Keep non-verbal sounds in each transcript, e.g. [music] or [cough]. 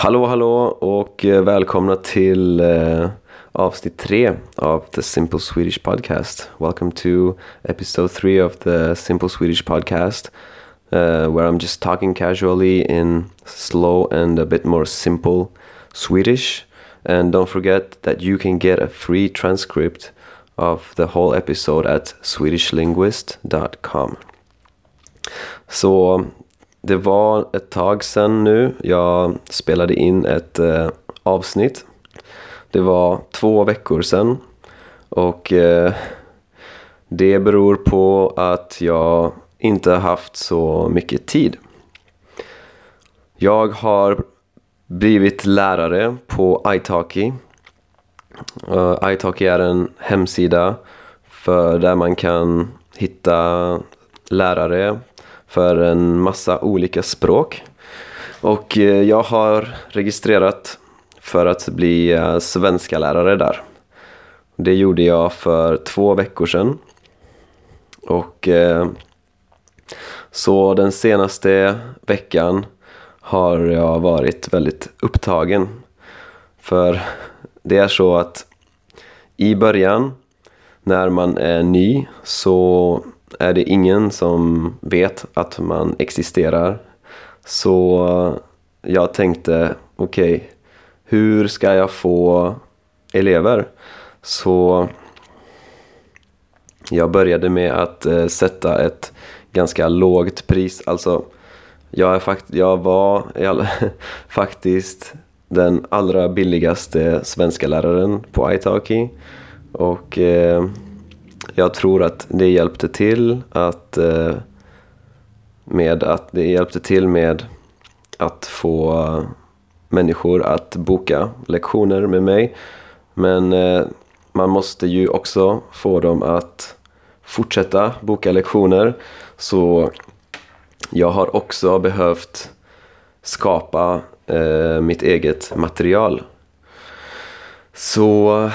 Hallå hallå och eh, välkomna till uh, avsnitt tre av The Simple Swedish Podcast. Welcome to episode three of the Simple Swedish Podcast uh, where I'm just talking casually in slow and a bit more simple Swedish. And don't forget that you can get a free transcript of the whole episode at swedishlinguist.com. Så det var ett tag sedan nu jag spelade in ett eh, avsnitt. Det var två veckor sedan och eh, det beror på att jag inte haft så mycket tid. Jag har blivit lärare på italki. Uh, eh, italki är en hemsida för där man kan hitta lärare för en massa olika språk. Och eh, jag har registrerat för att bli eh, svenska lärare där. Det gjorde jag för två veckor sedan. Och eh, så den senaste veckan har jag varit väldigt upptagen. För det är så att i början när man är ny så är det ingen som vet att man existerar. Så jag tänkte, okej, okay, hur ska jag få elever? Så jag började med att eh, sätta ett ganska lågt pris. Alltså, jag, är fakt jag var all [laughs] faktiskt den allra billigaste svenska läraren på italki. Och eh, jag tror att det hjälpte till att eh, med att det hjälpte till med att få människor att boka lektioner med mig. Men eh, man måste ju också få dem att fortsätta boka lektioner. Så jag har också behövt skapa eh, mitt eget material. Så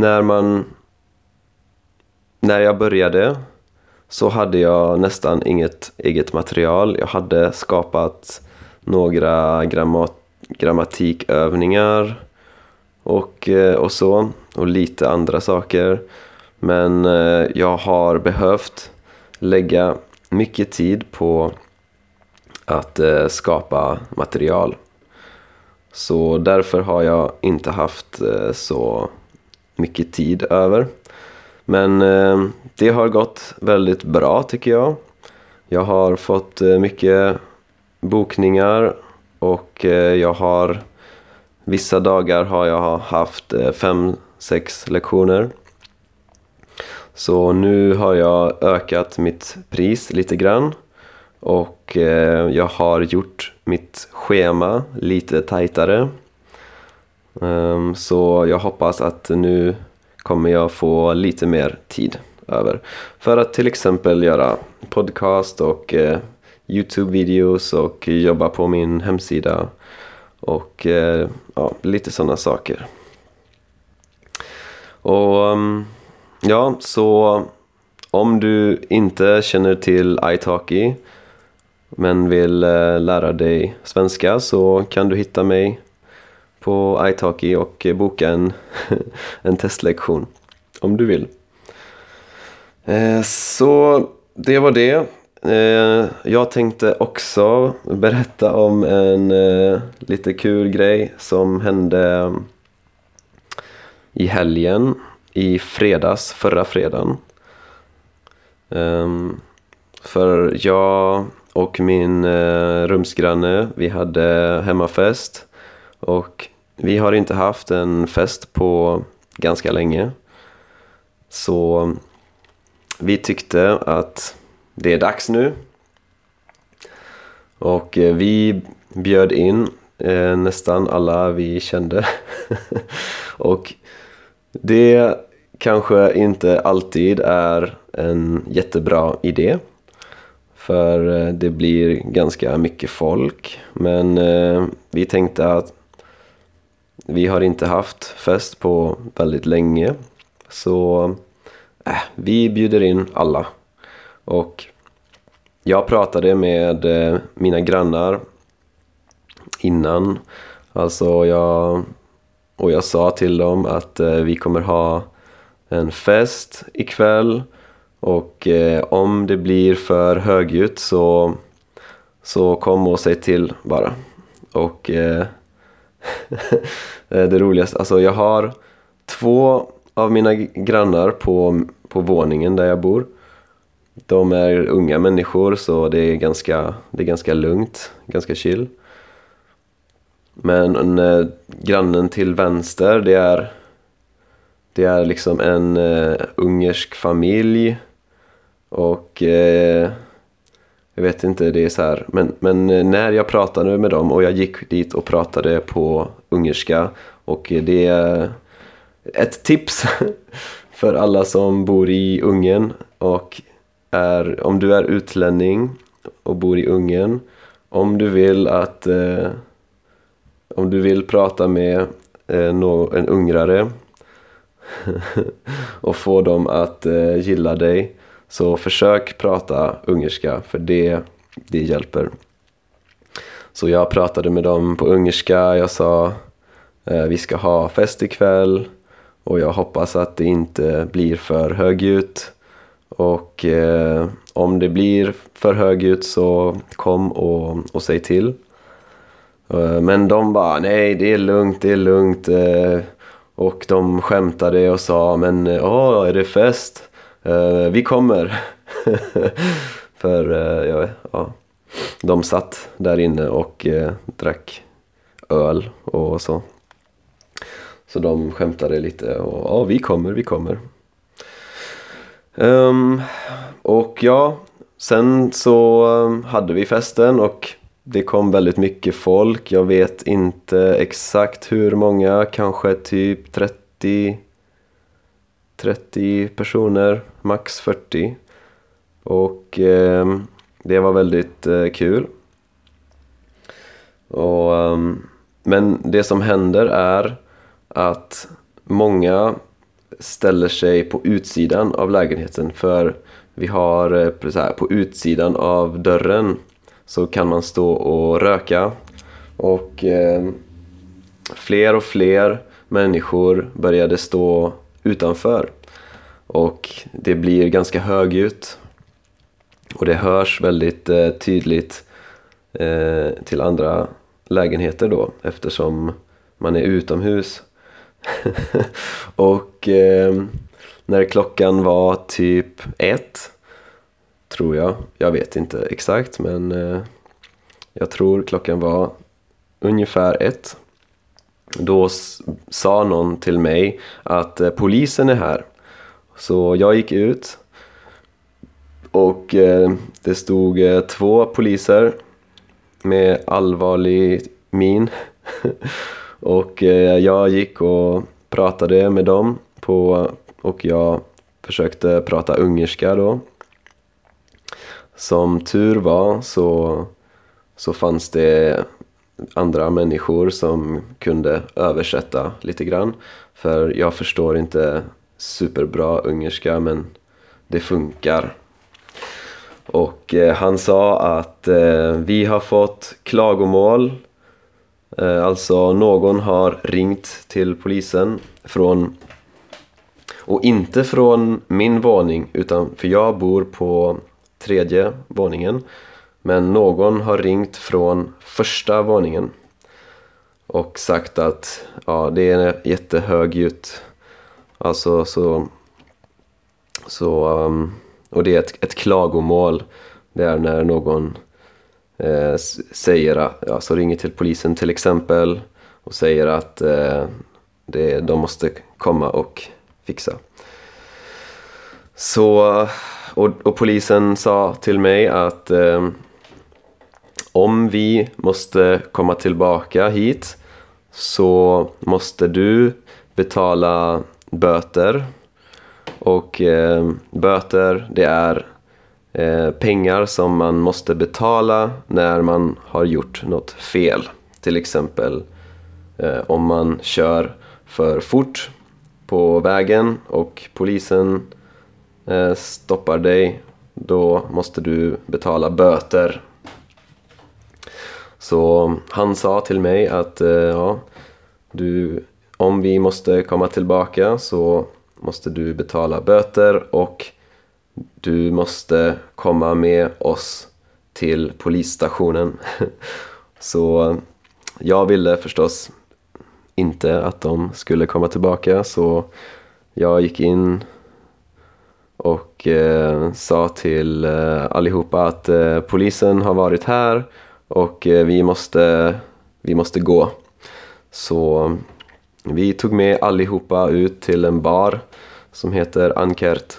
när man... När jag började så hade jag nästan inget eget material. Jag hade skapat några grammat grammatikövningar och, eh, och så. Och lite andra saker. Men eh, jag har behövt lägga mycket tid på att eh, skapa material. Så därför har jag inte haft så mycket tid över. Men eh, det har gått väldigt bra tycker jag. Jag har fått eh, mycket bokningar och eh, jag har vissa dagar har jag haft eh, fem, sex lektioner. Så nu har jag ökat mitt pris lite grann och eh, jag har gjort mitt schema lite tajtare Ehm, så jag hoppas att nu kommer jag få lite mer tid över. För att till exempel göra podcast och uh, Youtube-videos och jobba på min hemsida. Och uh, ja, lite sådana saker. Och um, ja, så om du inte känner till italki men vill uh, lära dig svenska så kan du hitta mig på italki och boka en, [laughs] en testlektion om du vill. Eh, så det var det. Eh, jag tänkte också berätta om en eh, lite kul grej som hände i helgen, i fredags, förra fredagen. Ehm, för jag och min rumsgranne, vi hade hemmafest och vi har inte haft en fest på ganska länge. Så vi tyckte att det är dags nu. Och eh, vi bjöd in eh, nästan alla vi kände. [laughs] och det kanske inte alltid är en jättebra idé. För eh, det blir ganska mycket folk. Men eh, vi tänkte att vi har inte haft fest på väldigt länge. Så äh, vi bjuder in alla. Och jag pratade med eh, mina grannar innan. Alltså jag, och jag sa till dem att eh, vi kommer ha en fest ikväll och eh, om det blir för högljutt så, så kom och säg till bara. Och [laughs] Eh, det roligaste, alltså jag har två av mina grannar på, på våningen där jag bor. De är unga människor så det är ganska, det är ganska lugnt, ganska chill. Men eh, grannen till vänster det är det är liksom en eh, ungersk familj och eh, jag vet inte, det är så här. Men, men eh, när jag pratade med dem och jag gick dit och pratade på ungerska och det är ett tips [laughs] för alla som bor i Ungern och är, om du är utlänning och bor i Ungern om du vill att eh, om du vill prata med eh, en ungrare [laughs] och få dem att eh, gilla dig så försök prata ungerska för det, det hjälper. Så jag pratade med dem på ungerska, jag sa eh, vi ska ha fest ikväll och jag hoppas att det inte blir för högljutt. Och eh, om det blir för högljutt så kom och, och säg till. Eh, men de bara, nej det är lugnt, det är lugnt. Eh, och de skämtade och sa, men eh, åh, är det fest? Uh, vi kommer. [laughs] För uh, ja, ja, de satt där inne och uh, drack öl och så. Så de skämtade lite och ja, vi kommer, vi kommer. Um, och ja, sen så um, hade vi festen och det kom väldigt mycket folk. Jag vet inte exakt hur många, kanske typ 30 30 personer, max 40. Och eh, det var väldigt eh, kul. Och, um, men det som händer är att många ställer sig på utsidan av lägenheten för vi har eh, så här, på utsidan av dörren så kan man stå och röka och eh, fler och fler människor började stå utanför. Och det blir ganska högljutt. Och det hörs väldigt eh, tydligt eh, till andra lägenheter då eftersom man är utomhus. [laughs] och eh, när klockan var typ ett, tror jag, jag vet inte exakt men eh, jag tror klockan var ungefär ett då sa någon till mig att eh, polisen är här. Så jag gick ut och eh, det stod eh, två poliser med allvarlig min. [laughs] och eh, jag gick och pratade med dem på, och jag försökte prata ungerska då. Som tur var så, så fanns det andra människor som kunde översätta lite grann. För jag förstår inte superbra ungerska men det funkar. Och eh, han sa att eh, vi har fått klagomål. Eh, alltså någon har ringt till polisen från och inte från min våning utan för jag bor på tredje våningen men någon har ringt från första våningen och sagt att ja, det är jättehögljutt. Alltså så... så um, och det är ett, ett klagomål. Det är när någon eh, säger, alltså ringer till polisen till exempel och säger att eh, det, de måste komma och fixa. Så, och, och polisen sa till mig att eh, om vi måste komma tillbaka hit så måste du betala böter. Och eh, böter det är eh, pengar som man måste betala när man har gjort något fel. Till exempel eh, om man kör för fort på vägen och polisen eh, stoppar dig då måste du betala böter så han sa till mig att eh, ja, du, om vi måste komma tillbaka så måste du betala böter och du måste komma med oss till polisstationen. [laughs] Så jag ville förstås inte att de skulle komma tillbaka så jag gick in och eh, sa till eh, allihopa att eh, polisen har varit här och eh, vi, måste, vi måste gå. Så vi tog med allihopa ut till en bar som heter Ankert.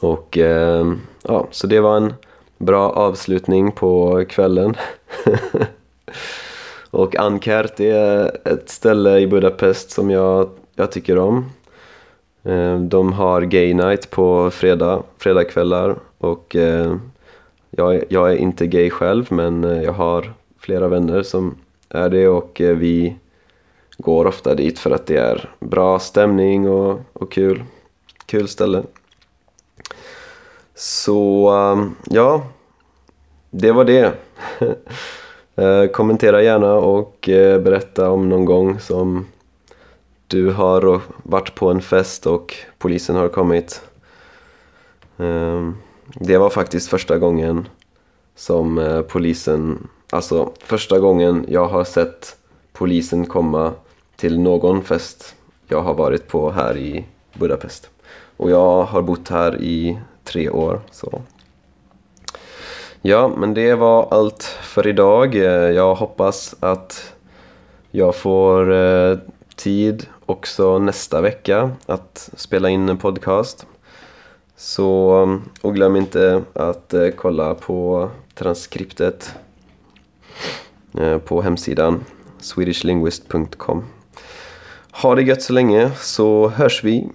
Och eh, ja, så det var en bra avslutning på kvällen. [laughs] och Ankert är ett ställe i Budapest som jag, jag tycker om. Eh, de har gay night på fredag, fredagkvällar och jag, jag är inte gay själv men eh, jag har flera vänner som är det och eh, vi går ofta dit för att det är bra stämning och, och kul. Kul ställe. Så ehm, ja, det var det. [laughs] Eh, kommentera gärna och berätta om någon gång som du har varit på en fest och polisen har kommit. Ehm. Det var faktiskt första gången som eh, polisen, alltså första gången jag har sett polisen komma till någon fest jag har varit på här i Budapest. Och jag har bott här i tre år. Så. Ja, men det var allt för idag. Eh, jag hoppas att jag får eh, tid också nästa vecka att spela in en podcast. Så, och glöm inte att eh, kolla på transkriptet eh, på hemsidan swedishlinguist.com. Ha det gött så länge så hörs vi!